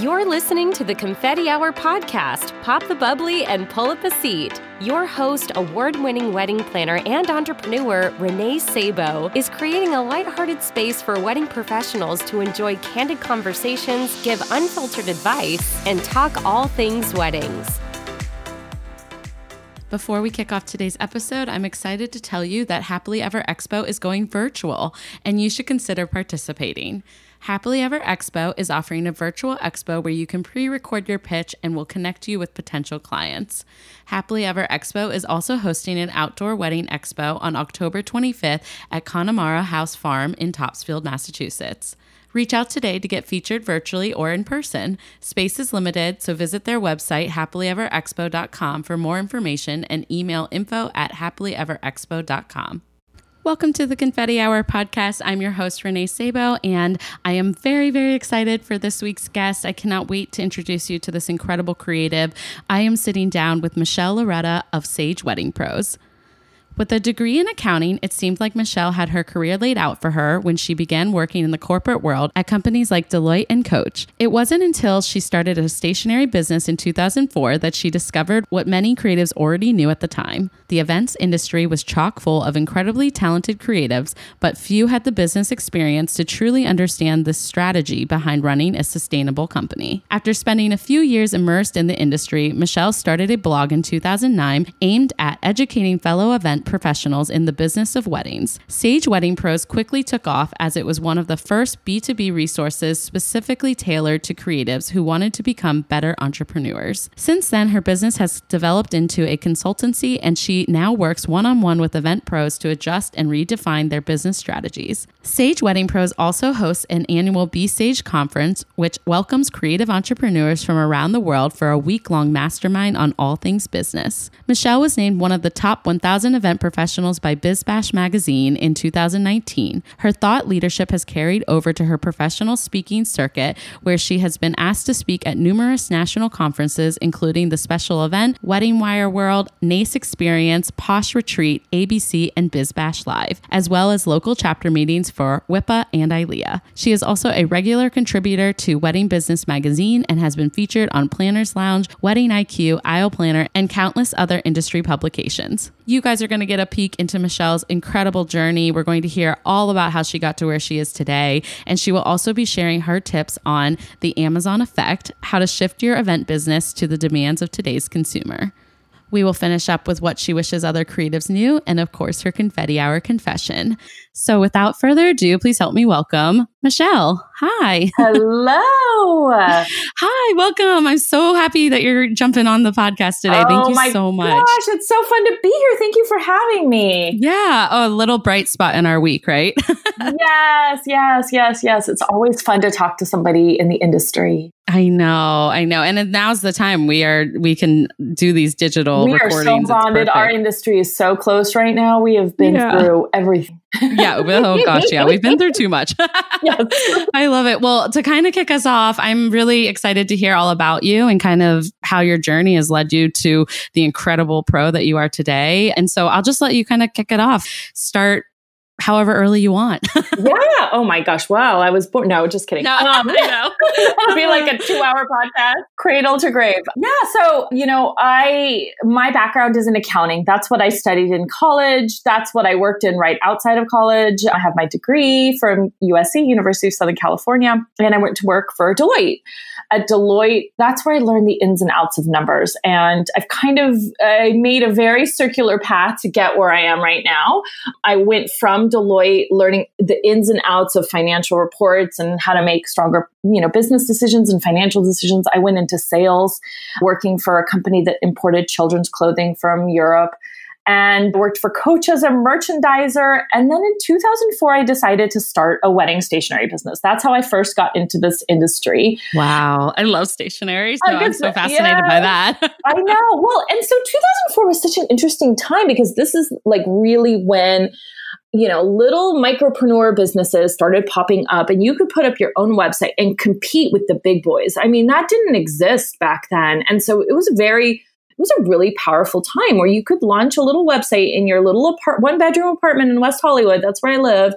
You're listening to the Confetti Hour podcast. Pop the bubbly and pull up a seat. Your host, award winning wedding planner and entrepreneur Renee Sabo, is creating a lighthearted space for wedding professionals to enjoy candid conversations, give unfiltered advice, and talk all things weddings. Before we kick off today's episode, I'm excited to tell you that Happily Ever Expo is going virtual and you should consider participating. Happily Ever Expo is offering a virtual expo where you can pre record your pitch and will connect you with potential clients. Happily Ever Expo is also hosting an outdoor wedding expo on October 25th at Connemara House Farm in Topsfield, Massachusetts. Reach out today to get featured virtually or in person. Space is limited, so visit their website, happilyeverexpo.com, for more information and email info at happilyeverexpo.com. Welcome to the Confetti Hour podcast. I'm your host, Renee Sabo, and I am very, very excited for this week's guest. I cannot wait to introduce you to this incredible creative. I am sitting down with Michelle Loretta of Sage Wedding Pros. With a degree in accounting, it seemed like Michelle had her career laid out for her when she began working in the corporate world at companies like Deloitte and Coach. It wasn't until she started a stationery business in 2004 that she discovered what many creatives already knew at the time. The events industry was chock full of incredibly talented creatives, but few had the business experience to truly understand the strategy behind running a sustainable company. After spending a few years immersed in the industry, Michelle started a blog in 2009 aimed at educating fellow event professionals in the business of weddings. Sage Wedding Pros quickly took off as it was one of the first B2B resources specifically tailored to creatives who wanted to become better entrepreneurs. Since then, her business has developed into a consultancy and she now works one on one with event pros to adjust and redefine their business strategies. Sage Wedding Pros also hosts an annual Be Sage conference, which welcomes creative entrepreneurs from around the world for a week long mastermind on all things business. Michelle was named one of the top 1,000 event professionals by BizBash magazine in 2019. Her thought leadership has carried over to her professional speaking circuit, where she has been asked to speak at numerous national conferences, including the special event, WeddingWire World, NACE Experience, Posh Retreat, ABC, and BizBash Live, as well as local chapter meetings for WIPA and ILEA. She is also a regular contributor to Wedding Business magazine and has been featured on Planners Lounge, Wedding IQ, Aisle Planner, and countless other industry publications. You guys are going to get a peek into Michelle's incredible journey. We're going to hear all about how she got to where she is today. And she will also be sharing her tips on the Amazon effect, how to shift your event business to the demands of today's consumer. We will finish up with what she wishes other creatives knew, and of course, her confetti hour confession. So, without further ado, please help me welcome Michelle. Hi. Hello. Hi, welcome. I'm so happy that you're jumping on the podcast today. Oh Thank you so much. Gosh, it's so fun to be here. Thank you for having me. Yeah, oh, a little bright spot in our week, right? yes, yes, yes, yes. It's always fun to talk to somebody in the industry. I know, I know. And now's the time we are we can do these digital We are so bonded. Our industry is so close right now. We have been Yeah. through everything. Yeah, well, oh, oh gosh, yeah, we've been through too much. Yes. I love it. Well, to kind of kick us off, I'm really excited to hear all about you and kind of how your journey has led you to the incredible pro that you are today. And so I'll just let you kind of kick it off. Start however early you want. yeah. Oh my gosh. Wow. I was born. No, just kidding. Um, I know. It'll be like a two hour podcast, cradle to grave. Yeah. So, you know, I, my background is in accounting. That's what I studied in college. That's what I worked in right outside of college. I have my degree from USC, University of Southern California, and I went to work for Deloitte. At Deloitte, that's where I learned the ins and outs of numbers. And I've kind of uh, made a very circular path to get where I am right now. I went from Deloitte learning the ins and outs of financial reports and how to make stronger, you know, business decisions and financial decisions. I went into sales, working for a company that imported children's clothing from Europe and worked for Coach as a merchandiser. And then in 2004, I decided to start a wedding stationery business. That's how I first got into this industry. Wow. I love stationery. So I'm so fascinated by that. I know. Well, and so 2004 was such an interesting time because this is like really when you know, little micropreneur businesses started popping up and you could put up your own website and compete with the big boys. I mean, that didn't exist back then. And so it was very was a really powerful time where you could launch a little website in your little apart- one bedroom apartment in West Hollywood. That's where I lived.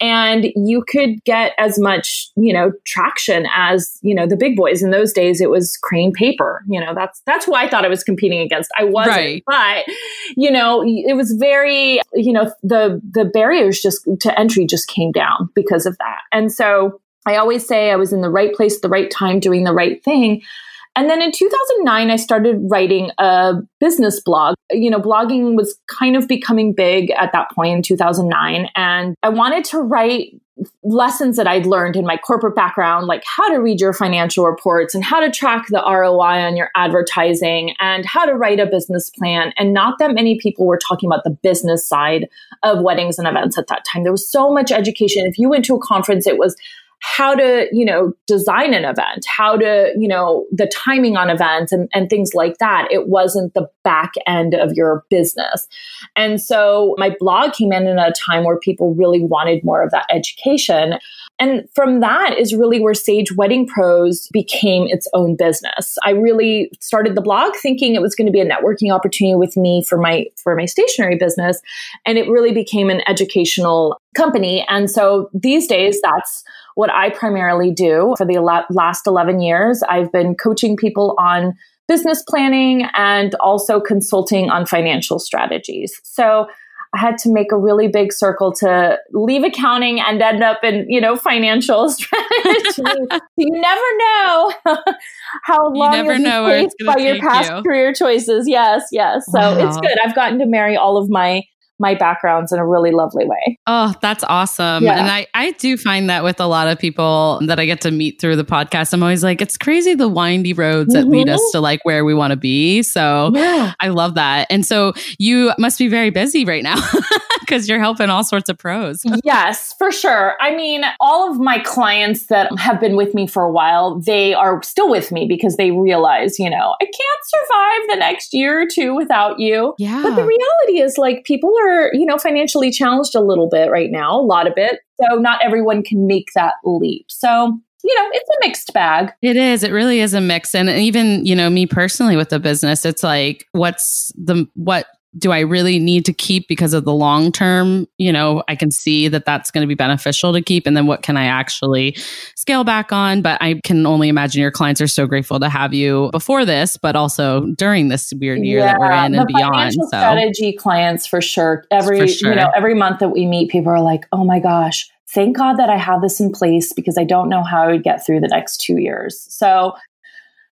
And you could get as much, you know, traction as, you know, the big boys. In those days, it was Crane Paper. You know, that's, that's who I thought I was competing against. I wasn't, right. but, you know, it was very, you know, the, the barriers just to entry just came down because of that. And so I always say I was in the right place at the right time doing the right thing. And then in 2009, I started writing a business blog. You know, blogging was kind of becoming big at that point in 2009. And I wanted to write lessons that I'd learned in my corporate background, like how to read your financial reports and how to track the ROI on your advertising and how to write a business plan. And not that many people were talking about the business side of weddings and events at that time. There was so much education. If you went to a conference, it was how to, you know, design an event, how to, you know, the timing on events and, and things like that. It wasn't the back end of your business. And so my blog came in at a time where people really wanted more of that education. And from that is really where Sage Wedding Pros became its own business. I really started the blog thinking it was going to be a networking opportunity with me for my for my stationery business and it really became an educational company. And so these days that's what I primarily do for the last 11 years. I've been coaching people on business planning and also consulting on financial strategies. So I had to make a really big circle to leave accounting and end up in, you know, financial strategy. you never know how long you never know by your past you. career choices. Yes, yes. So wow. it's good. I've gotten to marry all of my my backgrounds in a really lovely way. Oh, that's awesome. Yeah. And I, I do find that with a lot of people that I get to meet through the podcast, I'm always like, it's crazy the windy roads mm-hmm. that lead us mm-hmm. to like where we want to be. So yeah. I love that. And so you must be very busy right now because you're helping all sorts of pros. yes, for sure. I mean, all of my clients that have been with me for a while, they are still with me because they realize, you know, I can't survive the next year or two without you. Yeah. But the reality is like people are are, you know, financially challenged a little bit right now, a lot of it. So not everyone can make that leap. So you know, it's a mixed bag. It is. It really is a mix. And even, you know, me personally with the business, it's like, what's the, what do I really need to keep because of the long term? You know, I can see that that's going to be beneficial to keep. And then what can I actually scale back on? But I can only imagine your clients are so grateful to have you before this, but also during this weird year yeah, that we're in and beyond. So strategy clients for sure. Every, for sure. you know, every month that we meet, people are like, oh my gosh, thank God that I have this in place because I don't know how I would get through the next two years. So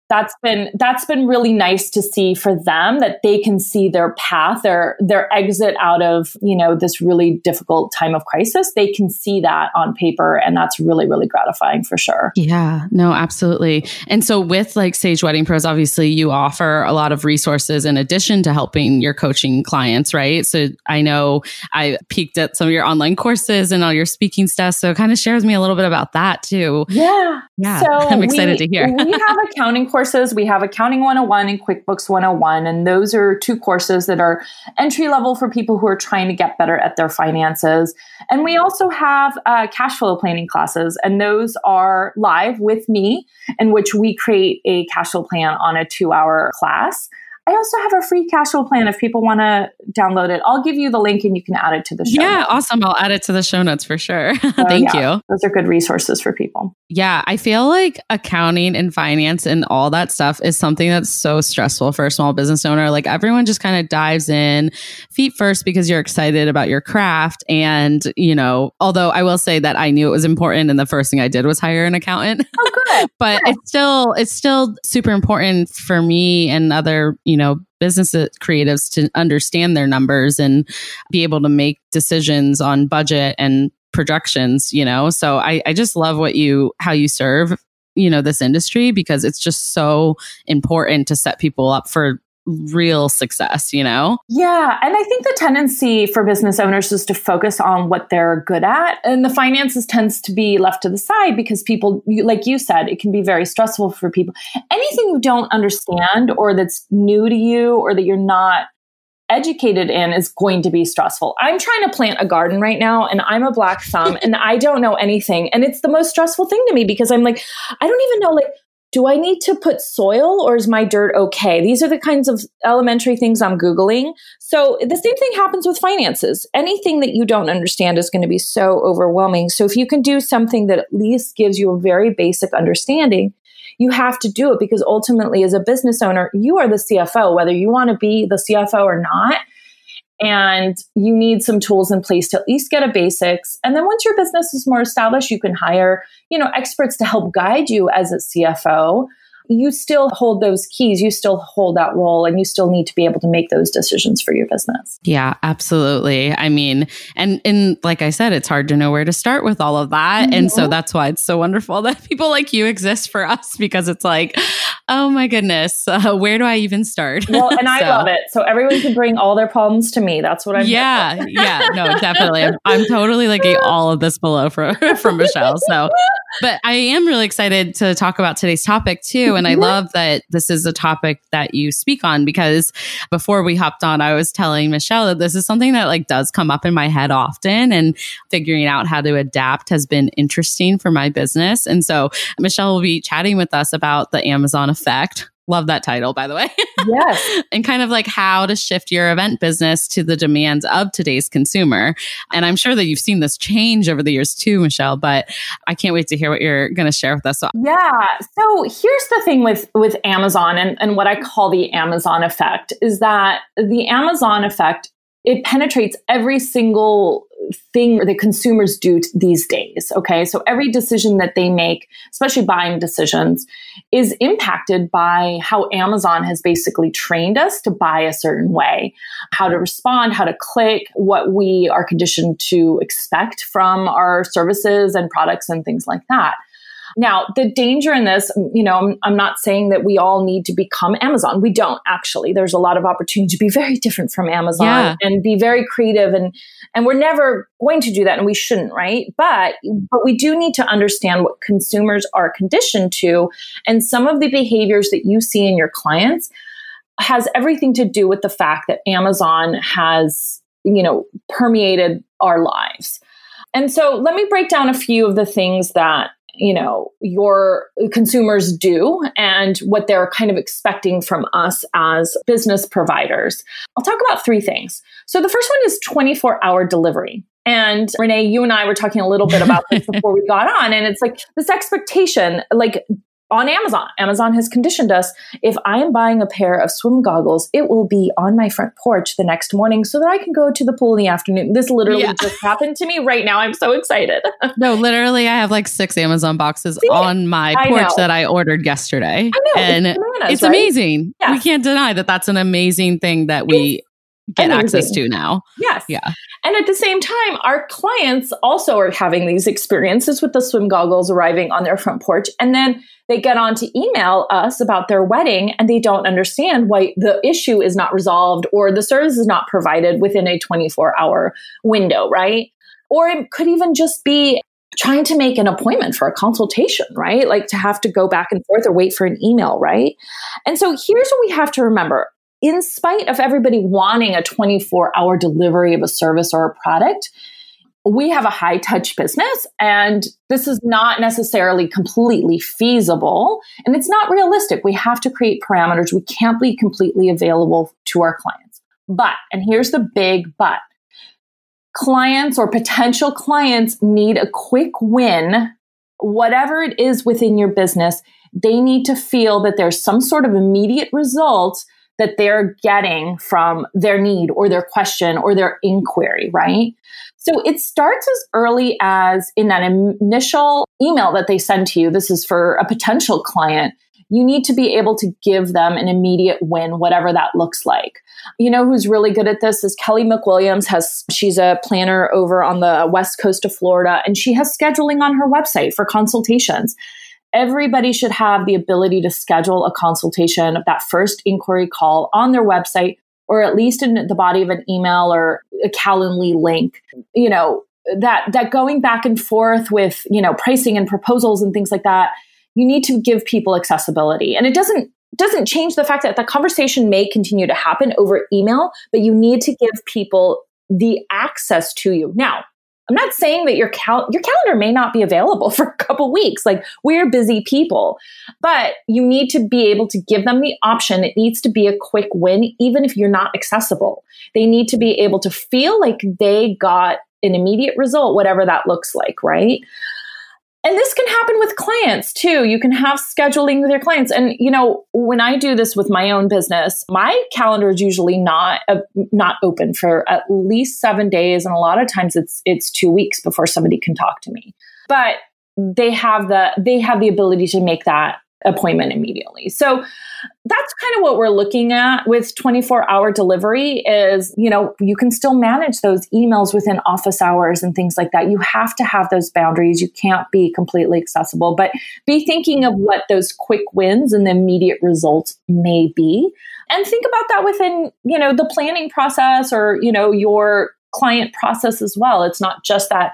that's been that's been really nice to see for them that they can see their path their their exit out of you know this really difficult time of crisis. They can see that on paper and that's really really gratifying for sure. Yeah no absolutely. And so with like sage wedding pros obviously you offer a lot of resources in addition to helping your coaching clients right? So i know i peeked at some of your online courses and all your speaking stuff so it kind of shares me a little bit about that too. Yeah. Yeah so i'm excited we, to hear. we have accounting courses. We have Accounting 101 and QuickBooks 101. And those are two courses that are entry level for people who are trying to get better at their finances. And we also have uh, cash flow planning classes. And those are live with me, in which we create a cash flow plan on a two hour class. I also have a free cash flow plan if people want to download it. I'll give you the link and you can add it to the show. Yeah, notes. awesome. I'll add it to the show notes for sure. So, Thank yeah, you. Those are good resources for people. Yeah, I feel like accounting and finance and all that stuff is something that's so stressful for a small business owner. Like everyone just kind of dives in feet first because you're excited about your craft. And, you know, although I will say that I knew it was important and the first thing I did was hire an accountant. Oh, good. But good. it's still, it's still super important for me and other, you know, business uh, creatives to understand their numbers and be able to make decisions on budget and projections you know so I, I just love what you how you serve you know this industry because it's just so important to set people up for real success, you know? Yeah. And I think the tendency for business owners is to focus on what they're good at. And the finances tends to be left to the side because people, like you said, it can be very stressful for people. Anything you don't understand or that's new to you or that you're not educated in is going to be stressful. I'm trying to plant a garden right now and I'm a black thumb and I don't know anything. And it's the most stressful thing to me because I'm like, I don't even know like do I need to put soil or is my dirt okay? These are the kinds of elementary things I'm Googling. So the same thing happens with finances. Anything that you don't understand is going to be so overwhelming. So if you can do something that at least gives you a very basic understanding, you have to do it because ultimately, as a business owner, you are the CFO, whether you want to be the CFO or not and you need some tools in place to at least get a basics and then once your business is more established you can hire you know experts to help guide you as a cfo you still hold those keys, you still hold that role, and you still need to be able to make those decisions for your business. Yeah, absolutely. I mean, and and like I said, it's hard to know where to start with all of that. Mm-hmm. And so mm-hmm. that's why it's so wonderful that people like you exist for us because it's like, oh my goodness, uh, where do I even start? Well, and I love it. So everyone can bring all their problems to me. That's what I'm. Yeah, yeah, no, definitely. I'm, I'm totally like all of this below from from Michelle. So, but I am really excited to talk about today's topic too. And I mm-hmm. love that this is a topic that you speak on because before we hopped on, I was telling Michelle that this is something that like does come up in my head often and figuring out how to adapt has been interesting for my business. And so Michelle will be chatting with us about the Amazon effect Love that title, by the way. Yes. and kind of like how to shift your event business to the demands of today's consumer. And I'm sure that you've seen this change over the years too, Michelle, but I can't wait to hear what you're going to share with us. Yeah. So here's the thing with, with Amazon and, and what I call the Amazon effect is that the Amazon effect it penetrates every single thing that consumers do these days. Okay. So every decision that they make, especially buying decisions, is impacted by how Amazon has basically trained us to buy a certain way, how to respond, how to click, what we are conditioned to expect from our services and products and things like that. Now, the danger in this, you know, I'm, I'm, not saying that we all need to become Amazon. We don't actually. There's a lot of opportunity to be very different from Amazon yeah. and be very creative and and we're never going to do that and we shouldn't, right? But but we do need to understand what consumers are conditioned to and some of the behaviors that you see in your clients has everything to do with the fact that Amazon has, you know, permeated our lives. And so let me break down a few of the things that you know your consumers do and what they're kind of expecting from us as business providers. I'll talk about three things. So the first one is 24 hour delivery. And renee you and i were talking a little bit about this before we got on. And it's like this expectation like on Amazon. Amazon has conditioned us. If I am buying a pair of swim goggles, it will be on my front porch the next morning so that I can go to the pool in the afternoon. This literally yeah. just happened to me right now. I'm so excited. no, literally, I have like six Amazon boxes See, on my porch that I ordered yesterday. I know. And it's, bananas, it's right? amazing. Yes. We can't deny that that's an amazing thing that we get amazing. access to now. Yes. Yeah. And at the same time, our clients also are having these experiences with the swim goggles arriving on their front porch. And then they get on to email us about their wedding and they don't understand why the issue is not resolved or the service is not provided within a 24 hour window, right? Or it could even just be trying to make an appointment for a consultation, right? Like to have to go back and forth or wait for an email, right? And so here's what we have to remember in spite of everybody wanting a 24 hour delivery of a service or a product, we have a high touch business and this is not necessarily completely feasible and it's not realistic. We have to create parameters. We can't be completely available to our clients. But, and here's the big but clients or potential clients need a quick win, whatever it is within your business. They need to feel that there's some sort of immediate result that they're getting from their need or their question or their inquiry, right? So it starts as early as in that initial email that they send to you. This is for a potential client. You need to be able to give them an immediate win, whatever that looks like. You know who's really good at this is Kelly McWilliams has she's a planner over on the west coast of Florida and she has scheduling on her website for consultations everybody should have the ability to schedule a consultation of that first inquiry call on their website or at least in the body of an email or a Calendly link, you know, that that going back and forth with, you know, pricing and proposals and things like that, you need to give people accessibility. And it doesn't doesn't change the fact that the conversation may continue to happen over email, but you need to give people the access to you. Now, I'm not saying that your cal- your calendar may not be available for a couple weeks. Like we're busy people, but you need to be able to give them the option. It needs to be a quick win, even if you're not accessible. They need to be able to feel like they got an immediate result, whatever that looks like, right? And this can happen with clients too. You can have scheduling with your clients. And you know when i do this with my own business my calendar is usually not uh, not open for at least 7 days. And a lot of times it's it's 2 weeks before somebody can talk to me. But they have the they have the ability to make that appointment immediately. So that's kind of what we're looking at with 24 hour delivery is, you know, you can still manage those emails within office hours and things like that. You have to have those boundaries. You can't be completely accessible, but be thinking of what those quick wins and the immediate results may be. And think about that within, you know, the planning process or, you know, your client process as well. It's not just that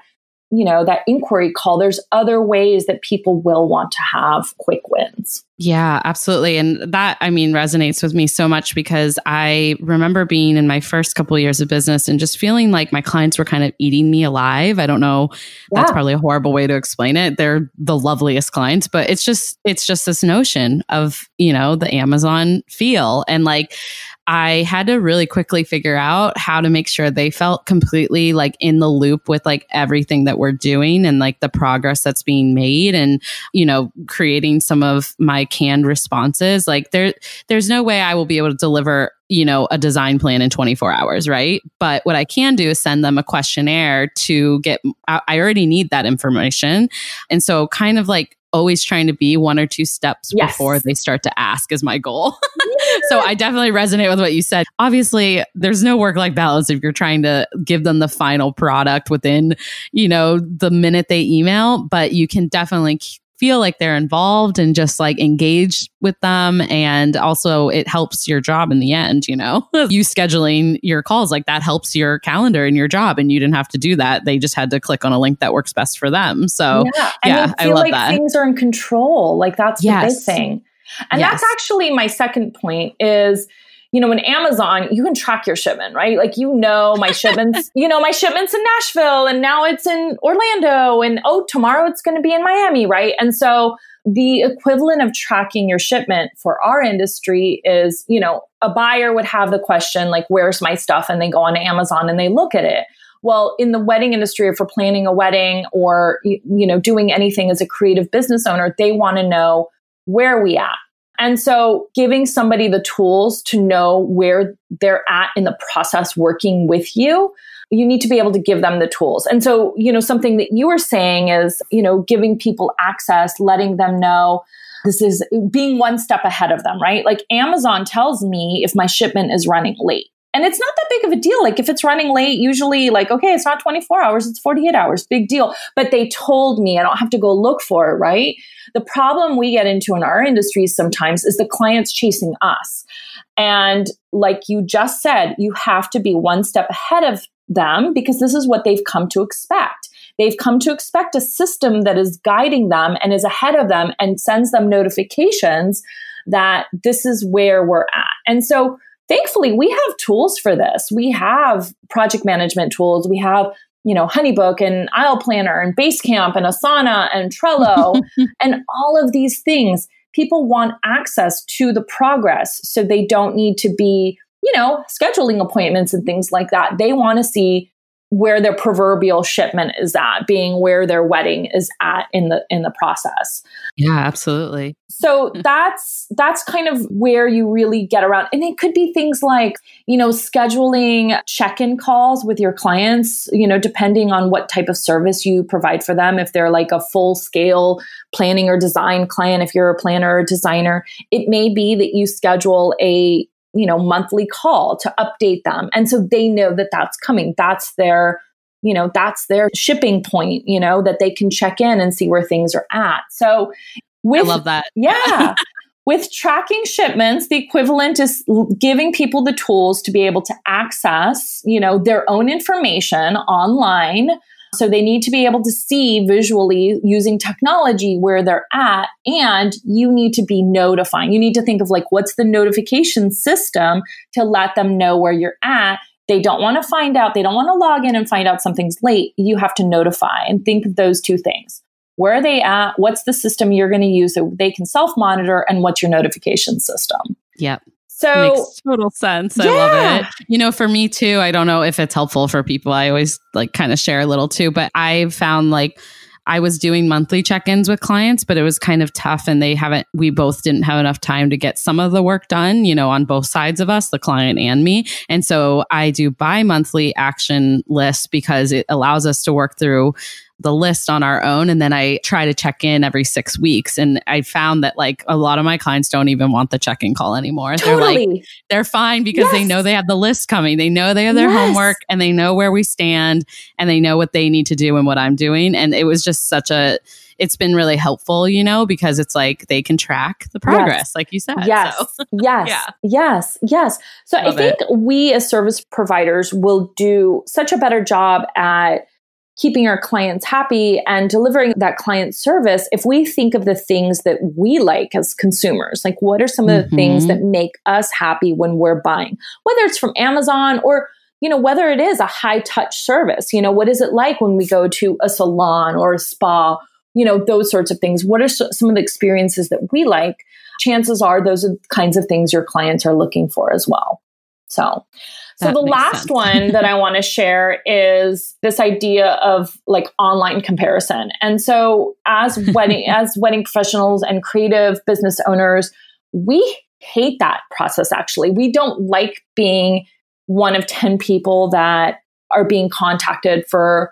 you know that inquiry call there's other ways that people will want to have quick wins. Yeah absolutely. And that i mean resonates with me so much because i remember being in my first couple of years of business and just feeling like my clients were kind of eating me alive. I don't know yeah. that's probably a horrible way to explain it. They're the loveliest clients but it's just it's just this notion of you know the amazon feel. And like I had to really quickly figure out how to make sure they felt completely like in the loop with like everything that we're doing and like the progress that's being made and, you know, creating some of my canned responses. Like there, there's no way I will be able to deliver you know, a design plan in 24 hours, right? But what I can do is send them a questionnaire to get, I already need that information. And so, kind of like always trying to be one or two steps yes. before they start to ask is my goal. so I definitely resonate with what you said. Obviously, there's no work life balance if you're trying to give them the final product within, you know, the minute they email, but you can definitely feel like they're involved and just like engaged with them. And also, it helps your job in the end. You know, you scheduling your calls like that helps your calendar and your job. And you didn't have to do that. They just had to click on a link that works best for them. So, yeah, yeah I love like that. Things are in control. Like, that's yes. the big thing. And yes. that's actually my second point is you know, in Amazon, you can track your shipment, right? Like, you know, my shipments, you know, my shipments in Nashville and now it's in Orlando and oh, tomorrow it's going to be in Miami, right? And so the equivalent of tracking your shipment for our industry is, you know, a buyer would have the question, like, where's my stuff? And they go on Amazon and they look at it. Well, in the wedding industry, if we're planning a wedding or, you know, doing anything as a creative business owner, they want to know where are we at? And so giving somebody the tools to know where they're at in the process working with you, you need to be able to give them the tools. And so, you know, something that you were saying is, you know, giving people access, letting them know this is being one step ahead of them, right? Like Amazon tells me if my shipment is running late. And it's not that big of a deal. Like if it's running late, usually like, okay, it's not 24 hours, it's 48 hours, big deal. But they told me I don't have to go look for it, right? The problem we get into in our industry sometimes is the clients chasing us. And like you just said, you have to be one step ahead of them because this is what they've come to expect. They've come to expect a system that is guiding them and is ahead of them and sends them notifications that this is where we're at. And so thankfully we have tools for this. We have project management tools. We have you know, Honeybook and Aisle Planner and Basecamp and Asana and Trello and all of these things. People want access to the progress so they don't need to be, you know, scheduling appointments and things like that. They want to see where their proverbial shipment is at being where their wedding is at in the in the process. Yeah absolutely. So that's that's kind of where you really get around and it could be things like you know scheduling check-in calls with your clients you know depending on what type of service you provide for them. If they're like a full scale planning or design client if you're a planner or designer it may be that you schedule a you know, monthly call to update them. And so they know that that's coming. That's their, you know, that's their shipping point, you know, that they can check in and see where things are at. So with, I love that. yeah. with tracking shipments, the equivalent is giving people the tools to be able to access, you know, their own information online so they need to be able to see visually using technology where they're at. And you need to be notifying. You need to think of like, what's the notification system to let them know where you're at? they don't want to find out, they don't want to log in and find out something's late, you have to notify and think of those two things. Where are they at? What's the system you're going to use so they can self monitor? And what's your notification system? Yep. So makes total sense. I love it. You know, for me too, I don't know if it's helpful for people. I always like kind of share a little too, but I've found like I was doing monthly check-ins with clients, but it was kind of tough and they haven't we both didn't have enough time to get some of the work done, you know, on both sides of us, the client and me. And so I do bi-monthly action lists because it allows us to work through the list on our own and then I try to check in every 6 weeks and I found that like a lot of my clients don't even want the check-in call anymore. Totally. They're like they're fine because yes. they know they have the list coming. They know they have their yes. homework and they know where we stand and they know what they need to do and what I'm doing and it was just such a it's been really helpful, you know, because it's like they can track the progress, yes. like you said. Yes. So. yes. yeah. Yes. Yes. So Love I think it. we as service providers will do such a better job at keeping our clients happy and delivering that client service if we think of the things that we like as consumers like what are some of the mm-hmm. things that make us happy when we're buying? Whether it's from amazon or you know whether it is a high touch service you know what is it like when we go to a salon or a spa? You know those sorts of things. What are some of the experiences that we like? Chances are those are the kinds of things your clients are looking for as well. So so the last one that I want to share is this idea of like online comparison. And so as wedding as wedding professionals and creative business owners, we hate that process actually. We don't like being one of 10 people that are being contacted for,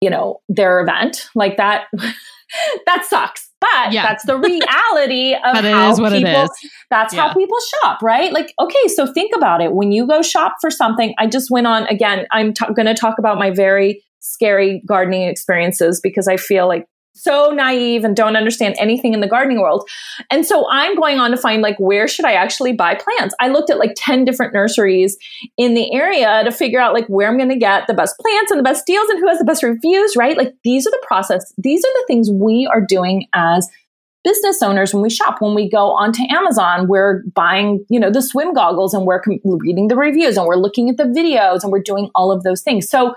you know, their event. Like that that sucks. But yeah. that's the reality of how people that's yeah. how people shop, right? Like, okay, so think about it. When you go shop for something, I just went on again, I'm t- going to talk about my very scary gardening experiences because I feel like so naive and don't understand anything in the gardening world. And so I'm going on to find like where should I actually buy plants? I looked at like 10 different nurseries in the area to figure out like where I'm going to get the best plants and the best deals and who has the best reviews, right? Like these are the process. These are the things we are doing as business owners when we shop when we go onto amazon we're buying you know the swim goggles and we're com- reading the reviews and we're looking at the videos and we're doing all of those things so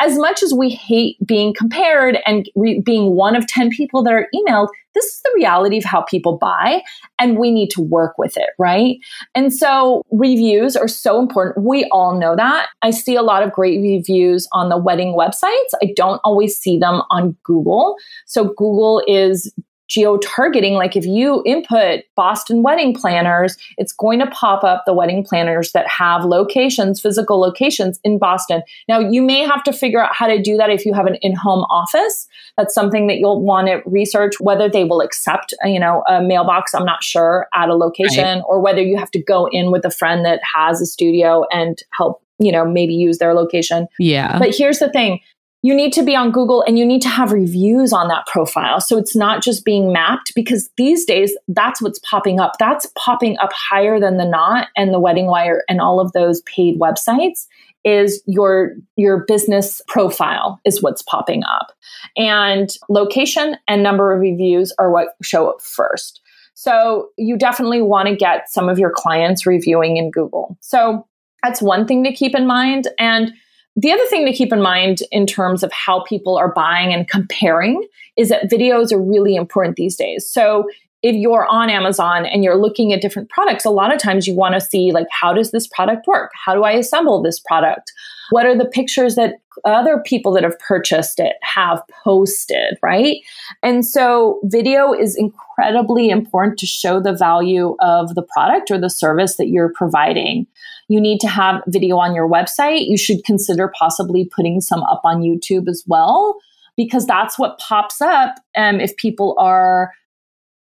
as much as we hate being compared and re- being one of 10 people that are emailed, this is the reality of how people buy and we need to work with it, right? And so reviews are so important. We all know that. I see a lot of great reviews on the wedding websites. I don't always see them on Google. So Google is geo targeting, like if you input Boston wedding planners, it's going to pop up the wedding planners that have locations, physical locations in Boston. Now, you may have to figure out how to do that if you have an in home office. That's something that you'll want to research whether they will accept, uh, you know, a mailbox, I'm not sure, at a location, right. or whether you have to go in with a friend that has a studio and help you know, maybe use their location. Yeah. But here's the thing you need to be on Google and you need to have reviews on that profile. So it's not just being mapped because these days that's what's popping up. That's popping up higher than the Knot and the WeddingWire and all of those paid websites is your your business profile is what's popping up. And location and number of reviews are what show up first. So you definitely want to get some of your clients reviewing in Google. So that's one thing to keep in mind and the other thing to keep in mind in terms of how people are buying and comparing is that videos are really important these days. So if you're on Amazon and you're looking at different products, a lot of times you want to see like how does this product work? How do I assemble this product? What are the pictures that other people that have purchased it have posted, right? And so video is incredibly important to show the value of the product or the service that you're providing. You need to have video on your website. You should consider possibly putting some up on YouTube as well, because that's what pops up um, if people are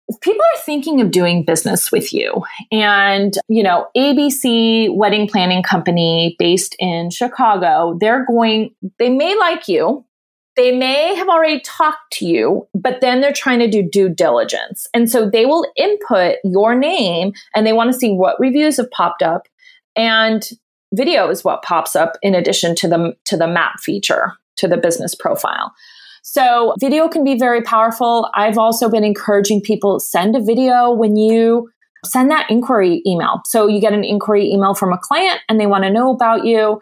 if people are thinking of doing business with you and you know abc wedding planning company based in chicago they're going they may like you they may have already talked to you but then they're trying to do due diligence. And so they will input your name and they want to see what reviews have popped up and video is what pops up in addition to the to the map feature to the business profile so video can be very powerful. I've also been encouraging people send a video when you send that inquiry email. So you get an inquiry email from a client and they want to know about you.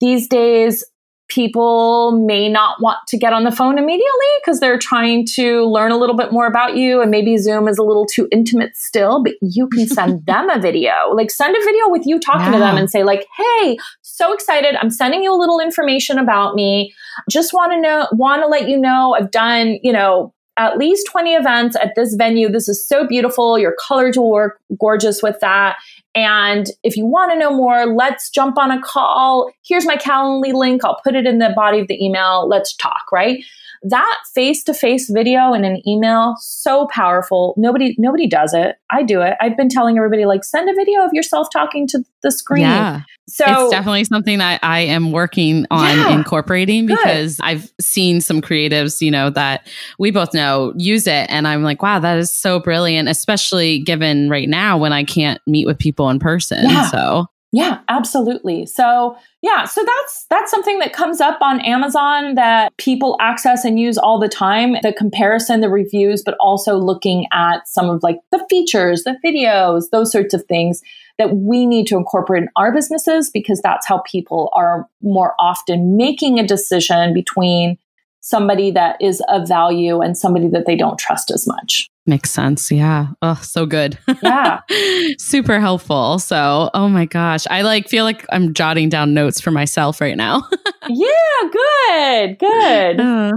these days people may not want to get on the phone immediately because they're trying to learn a little bit more about you and maybe zoom is a little too intimate still but you can send them a video. Like send a video with you talking yeah. to them and say like hey so excited. I'm sending you a little information about me. Just want to know want to let you know i've done you know at least 20 events at this venue. This is so beautiful. Your colors will work gorgeous with that. And if you want to know more, let's jump on a call. Here's my Calendly link. I'll put it in the body of the email. Let's talk, right? That face to face video in an email so powerful nobody nobody does it i do it i've been telling everybody like send a video of yourself talking to the screen yeah so it's definitely something that I am working on yeah, incorporating because good. I've seen some creatives, you know, that we both know use it. And I'm like, wow, that is so brilliant, especially given right now when I can't meet with people in person. Yeah. So yeah, absolutely. So, yeah, so that's that's something that comes up on Amazon that people access and use all the time. The comparison, the reviews, but also looking at some of like the features, the videos, those sorts of things that we need to incorporate in our businesses because that's how people are more often making a decision between somebody that is of value and somebody that they don't trust as much. Makes sense. Yeah. Oh, so good. Yeah. Super helpful. So, oh my gosh. I like feel like I'm jotting down notes for myself right now. yeah, good. Good. Uh.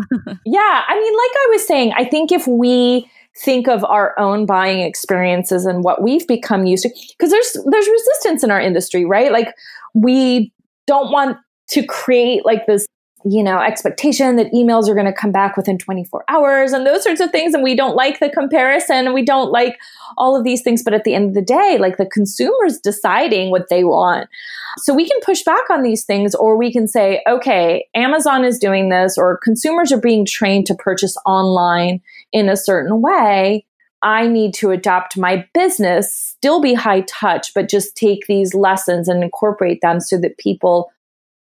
yeah, I mean like I was saying, I think if we think of our own buying experiences and what we've become used to because there's there's resistance in our industry, right? Like we don't want to create like this you know, expectation that emails are going to come back within 24 hours and those sorts of things. And we don't like the comparison and we don't like all of these things. But at the end of the day, like the consumer's deciding what they want. So we can push back on these things or we can say, okay, Amazon is doing this or consumers are being trained to purchase online in a certain way. I need to adapt my business, still be high touch, but just take these lessons and incorporate them so that people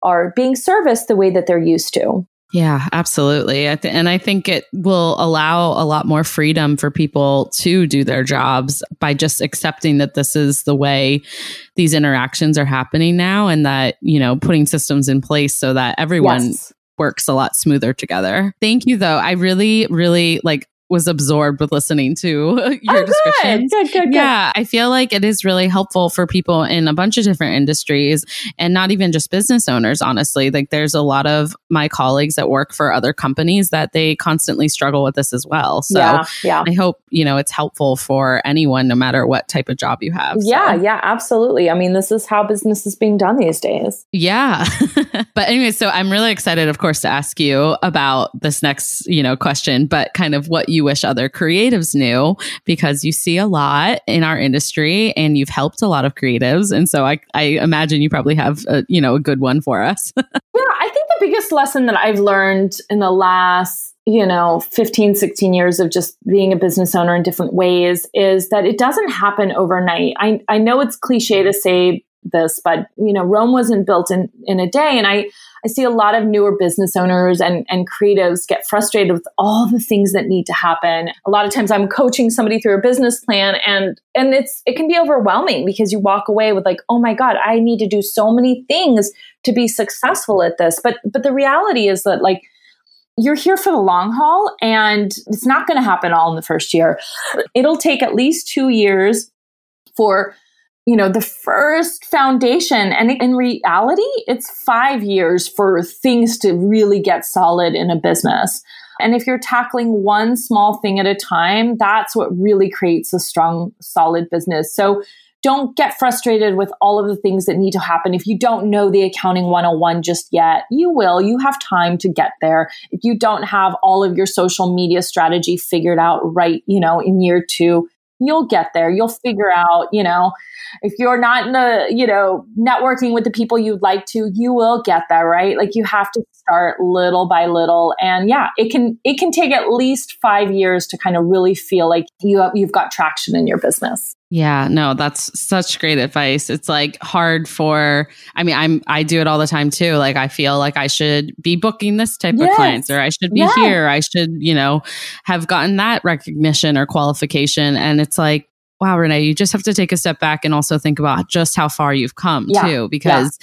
are being serviced the way that they're used to. Yeah, absolutely. And I think it will allow a lot more freedom for people to do their jobs by just accepting that this is the way these interactions are happening now and that, you know, putting systems in place so that everyone yes works a lot smoother together. Thank you though. I really really like was absorbed with listening to your oh, description. Good, good, good, yeah, I feel like it is really helpful for people in a bunch of different industries and not even just business owners, honestly. Like there's a lot of my colleagues that work for other companies that they constantly struggle with this as well. So yeah, yeah. I hope, you know, it's helpful for anyone, no matter what type of job you have. Yeah, so. yeah, absolutely. I mean, this is how business is being done these days. Yeah. but anyway, so I'm really excited, of course, to ask you about this next, you know, question, but kind of what you you wish other creatives knew because you see a lot in our industry and you've helped a lot of creatives. And so I, I imagine you probably have a, you know, a good one for us. yeah, I think the biggest lesson that I've learned in the last you know 15 16 years of just being a business owner in different ways is that it doesn't happen overnight i, I know it's cliche to say this, but you know, Rome wasn't built in, in a day. And I, I see a lot of newer business owners and, and creatives get frustrated with all the things that need to happen. A lot of times I'm coaching somebody through a business plan and and it's it can be overwhelming because you walk away with like, oh my God, I need to do so many things to be successful at this. But but the reality is that like you're here for the long haul and it's not going to happen all in the first year. It'll take at least two years for you know, the first foundation. And in reality, it's five years for things to really get solid in a business. And if you're tackling one small thing at a time, that's what really creates a strong, solid business. So don't get frustrated with all of the things that need to happen. If you don't know the accounting 101 just yet, you will. You have time to get there. If you don't have all of your social media strategy figured out right, you know, in year two, you'll get there. You'll figure out, you know, if you're not in the, you know, networking with the people you'd like to, you will get there, right? Like you have to start little by little. And yeah, it can it can take at least 5 years to kind of really feel like you have, you've got traction in your business. Yeah, no, that's such great advice. It's like hard for I mean, I'm I do it all the time too. Like I feel like I should be booking this type yes. of clients or I should be yeah. here. I should, you know, have gotten that recognition or qualification and it's like wow, Renee, you just have to take a step back and also think about just how far you've come Yeah. too, because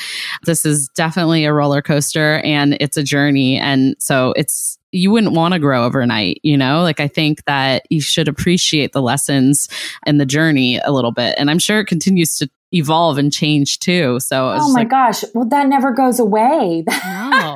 this is definitely a roller coaster and it's a journey. And so it's, you wouldn't want to grow overnight, you know? Like, I think that you should appreciate the lessons and the journey a little bit. And I'm sure it continues to evolve and change too. So Oh my like, gosh. Well, that never goes away. no,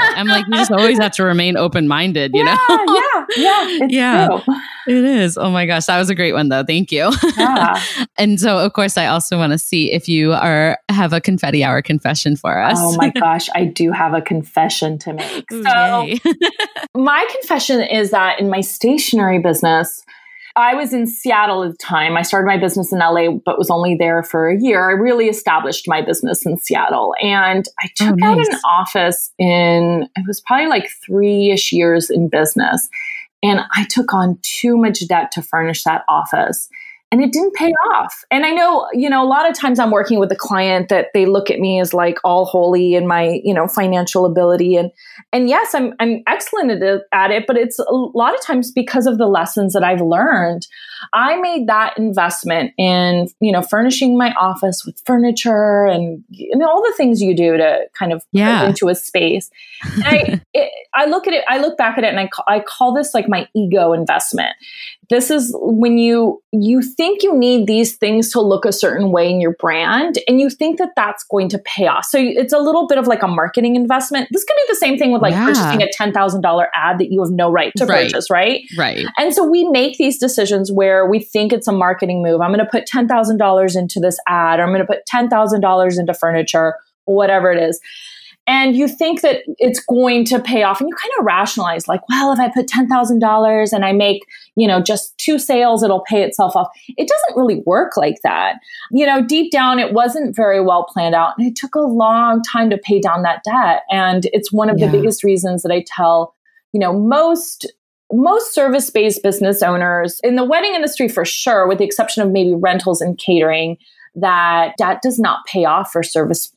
I'm like, you just always have to remain open minded, you yeah, know? yeah, yeah. It's Yeah. true. It is. Oh my gosh. That was a great one though. Thank you. Yeah. and so of course I also want to see if you are have a confetti hour confession for us. Oh my gosh, I do have a confession to make. So, my confession is that in my stationery business, I was in Seattle at the time. I started my business in LA, but was only there for a year. I really established my business in Seattle. And I Oh, took out an office in, it was probably like three ish years in business. And I took on too much debt to furnish that office. And it didn't pay off. And I know, you know, a lot of times I'm working with a client that they look at me as like all holy in my, you know, financial ability. And and yes, I'm I'm excellent at it, at it, but it's a lot of times because of the lessons that I've learned. I made that investment in, you know, furnishing my office with furniture and you know all the things you do to kind of Yeah. into a space. And I it, I look at it, I look back at it, and I call, I call this like my ego investment. This is when you you think you need these things to look a certain way in your brand, and you think that that's going to pay off. So it's a little bit of like a marketing investment. This could be the same thing with like Yeah. purchasing a ten thousand dollar ad that you have no right to Right. purchase, right? right. And so we make these decisions where we think it's a marketing move. I'm going to put $10,000 into this ad, or I'm going to put $10,000 into furniture, whatever it is. And you think that it's going to pay off. And you kind of rationalize, like, well, if I put $10,000 and I make, you know, just two sales, it'll pay itself off. It doesn't really work like that. You know, deep down, it wasn't very well planned out. And it took a long time to pay down that debt. And it's one of Yeah. the biggest reasons that I tell, you know, most most service based business owners in the wedding industry for sure, with the exception of maybe rentals and catering, that debt does not pay off for service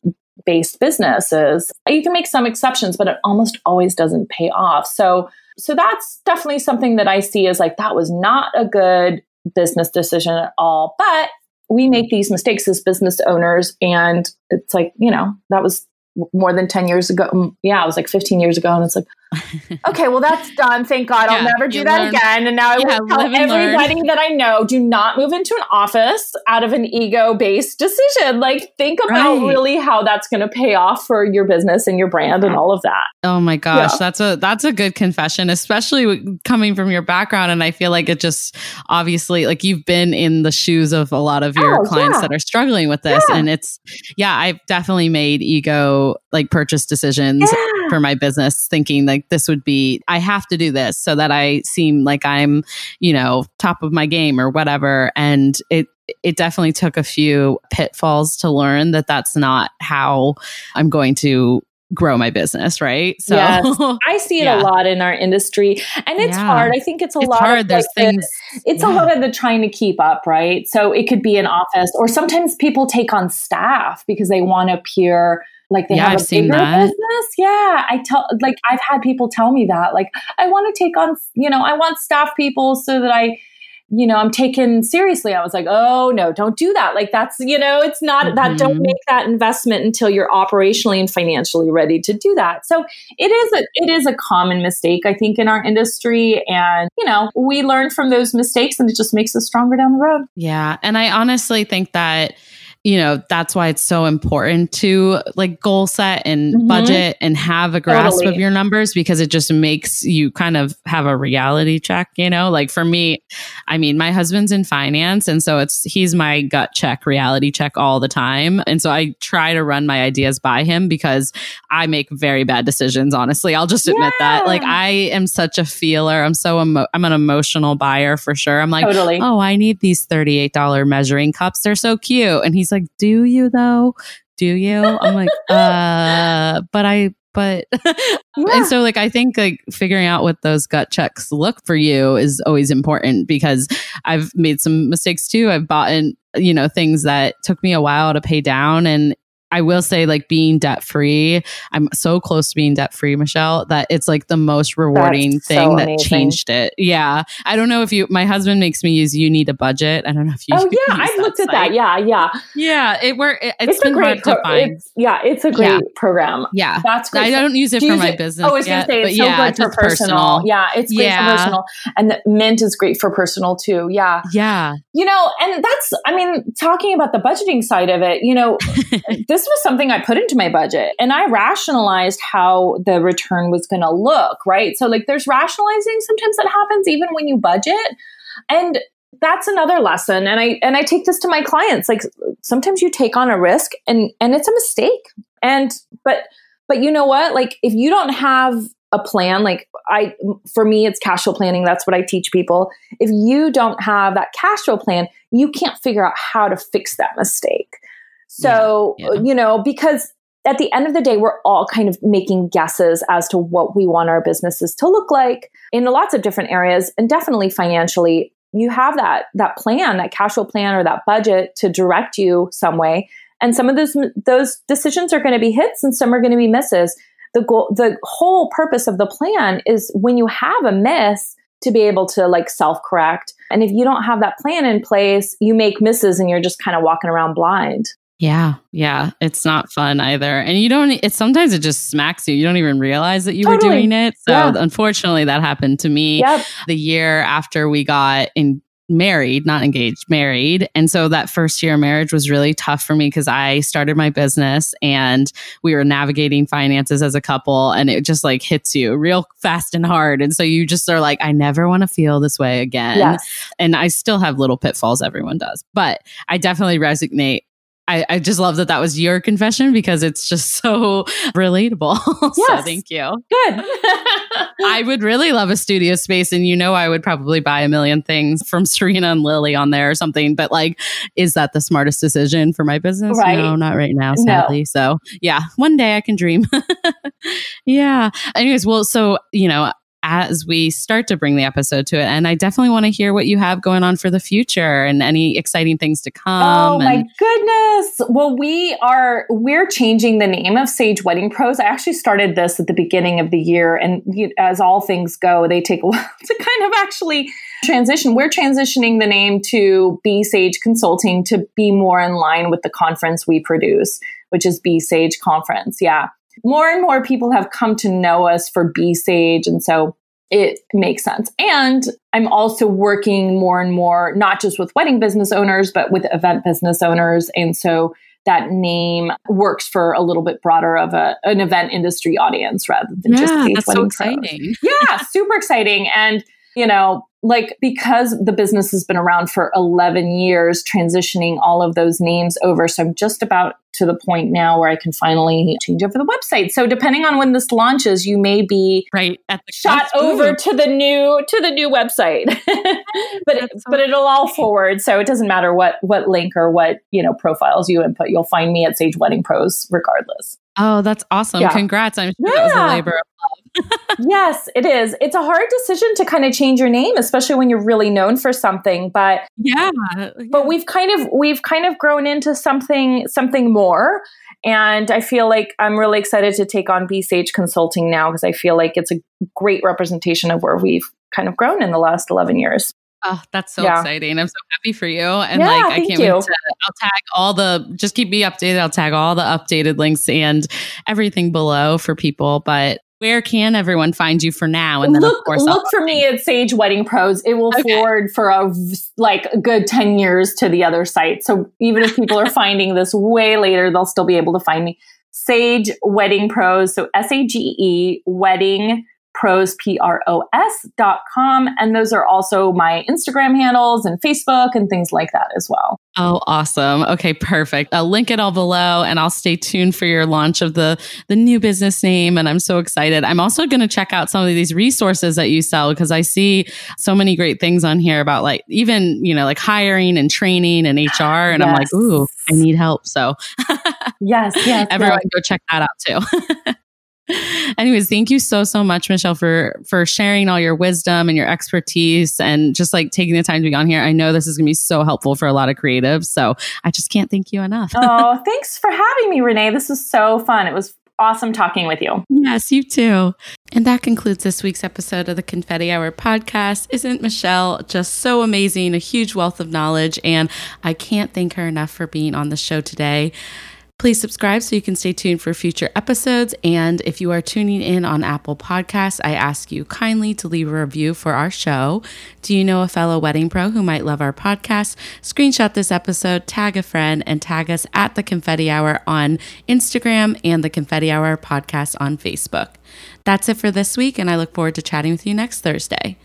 based businesses. You can make some exceptions, but it almost always doesn't pay off. So so that's definitely something that I see as like that was not a good business decision at all. But we make these mistakes as business owners and it's like, you know, that was more than 10 years ago. Mm, Yeah, it was like 15 years ago. And it's like, okay, well, that's done. Thank God. I'll never do that learn- again. And now I Yeah, will tell and learn. everybody that I know do not move into an office out of an ego based decision. Like, think about Right. really how that's going to pay off for your business and your brand and all of that. Oh my gosh, Yeah. that's a that's a good confession, especially coming from your background. And I feel like it just obviously like you've been in the shoes of a lot of your Oh, clients yeah. that are struggling with this, Yeah. and it's yeah, I've definitely made ego like purchase decisions Yeah. for my business, thinking like this would be I have to do this so that I seem like I'm you know top of my game or whatever, and it. It definitely took a few pitfalls to learn that that's not how I'm going to grow my business, right? So Yes. I see it Yeah. a lot in our industry, and it's Yeah. hard. I think it's a it's lot hard. of like, the- things. it's a lot of the trying to keep up, right? So it could be an office, or sometimes people take on staff because they want to appear like they Yeah, have I've a seen bigger that. business. Yeah, I tell like I've had people tell me that like I want to take on you know I want staff people so that I you know I'm taken seriously. I was like, oh no, don't do that. Like that's you know it's not that don't Mhm. make that investment until you're operationally and financially ready to do that. So it is a it is a common mistake I think in our industry, and you know we learn from those mistakes, and it just makes us stronger down the road. Yeah. And I honestly think that, you know, that's why it's so important to like goal set and Mhm. budget and have a grasp Totally. of your numbers because it just makes you kind of have a reality check, you know? Like for me, I mean, my husband's in finance. And so it's, he's my gut check, reality check all the time. And so I try to run my ideas by him because I make very bad decisions, honestly. I'll just admit that. Like I am such a feeler. I'm so, emo- I'm an emotional buyer for sure. I'm like, totally. oh, I need these $38 measuring cups. They're so cute. And he's like, do you though? Do you? I'm like, uh, but I, but, Yeah. and so like, I think like figuring out what those gut checks look for you is always important because I've made some mistakes too. I've bought in, you know, things that took me a while to pay down and I will say, like being debt free, I'm so close to being debt free, Michelle, that it's like the most rewarding That's thing so that amazing. changed it. Yeah. I don't know if you, my husband makes me use You Need a Budget. I don't know if you, Oh yeah, I've looked at that. Yeah, yeah. Yeah. It were, it, It's, it's a been great hard to pro- find. it's- yeah, it's a great Yeah. program. Yeah. That's great. I don't use it Do for my it- business. Oh, I was yet, gonna say but it's so yeah, good for just personal. Yeah, it's great Yeah. for personal, and the Mint is great for personal too. Yeah, Yeah. you know, and that's I mean, talking about the budgeting side of it. You know, this was something I put into my budget, and I rationalized how the return was going to look. Right, so like, there's rationalizing sometimes that happens even when you budget, and that's another lesson and i and i take this to my clients like sometimes you take on a risk and and it's a mistake and but but you know what? Like if you don't have a plan like i for me it's cash flow planning that's what i teach people. If you don't have that cash flow plan you can't figure out how to fix that mistake so Yeah, yeah. you know because at the end of the day we're all kind of making guesses as to what we want our businesses to look like in lots of different areas. And definitely financially you have that that plan that cash flow plan or that budget to direct you some way. And some of those those decisions are going to be hits and some are going to be misses. The goal the whole purpose of the plan is when you have a miss to be able to like self correct and if you don't have that plan in place you make misses and you're just kind of walking around blind Yeah, yeah, it's not fun either. And you don't it sometimes it just smacks you. You don't even realize that you were doing it. So Yeah. unfortunately that happened to me yep the year after we got in married, not engaged, married. And so that first year of marriage was really tough for me because I started my business and we were navigating finances as a couple and it just like hits you real fast and hard. And so you just are like, I never want to feel this way again. yes And I still have little pitfalls, everyone does, but I definitely resonate. I, I just love that that was your confession because it's just so relatable. so Yes. thank you. good I would really love a studio space, and you know, I would probably buy a million things from Serena and Lily on there or something. But like, is that the smartest decision for my business? Right. No, not right now, No. sadly. So yeah, one day I can dream. yeah. Anyways, well, so you know. As we start to bring the episode to it, and I definitely want to hear what you have going on for the future and any exciting things to come. Oh my and- goodness. Well, we are we're changing the name of Sage Wedding Pros. I actually started this at the beginning of the year and you, as all things go, they take a while to kind of actually transition. We're transitioning the name to Be Sage Consulting to be more in line with the conference we produce, which is Be Sage Conference. Yeah. More and more people have come to know us for Be Sage and so it makes sense. And I'm also working more and more, not just with wedding business owners, but with event business owners. And so that name works for a little bit broader of a, an event industry audience rather than just yeah, that's so Wedding Pros. exciting. Yeah, super exciting. And, you know, like because the business has been around for 11 years, transitioning all of those names over. So I'm just about to the point now where I can finally change over the website. So depending on when this launches, you may be Right at the shot over to the new to the new website but so but it'll all forward so it doesn't matter what what link or what you know profiles you input you'll find me at sage wedding pros regardless Oh, that's awesome! Yeah. Congrats! I'm sure that was Yeah. a labor. Yes it is it's a hard decision to kind of change your name especially when you're really known for something but Yeah, but we've kind of we've kind of grown into something something more and i feel like i'm really excited to take on Be Sage consulting now because i feel like it's a great representation of where we've kind of grown in the last 11 years Oh, that's so Yeah. exciting. I'm so happy for you. And Yeah, like I can't you. wait to I'll tag all the just keep me updated. I'll tag all the updated links and everything below for people. But where can everyone find you for now? And then look of course I'll- for me at sage wedding pros it will Okay. forward for a like a good 10 years to the other site so even if people are finding this way later they'll still be able to find me sage wedding pros so s-a-g-e wedding pros p-r-o-s dot com and those are also my instagram handles and facebook and things like that as well Oh, awesome. Okay, perfect. I'll link it all below and I'll stay tuned for your launch of the the new business name and I'm so excited. I'm also going to check out some of these resources that you sell because I see so many great things on here about like even, you know, like hiring and training and HR and I'm like, "Ooh, I need help." So yes yes everyone go check that out too. Anyways, thank you so so much, Michelle, for for sharing all your wisdom and your expertise and just like taking the time to be on here. I know this is gonna be so helpful for a lot of creatives. So I just can't thank you enough. oh, thanks for having me, Renee. This was so fun. It was awesome talking with you. Yes, you too. And that concludes this week's episode of the Confetti Hour podcast. Isn't Michelle just so amazing? A huge wealth of knowledge. And I can't thank her enough for being on the show today. Please subscribe so you can stay tuned for future episodes. And if you are tuning in on Apple Podcasts, I ask you kindly to leave a review for our show. Do you know a fellow wedding pro who might love our podcast? Screenshot this episode, tag a friend, and tag us at the Confetti Hour on Instagram and the Confetti Hour podcast on Facebook. That's it for this week, and I look forward to chatting with you next Thursday.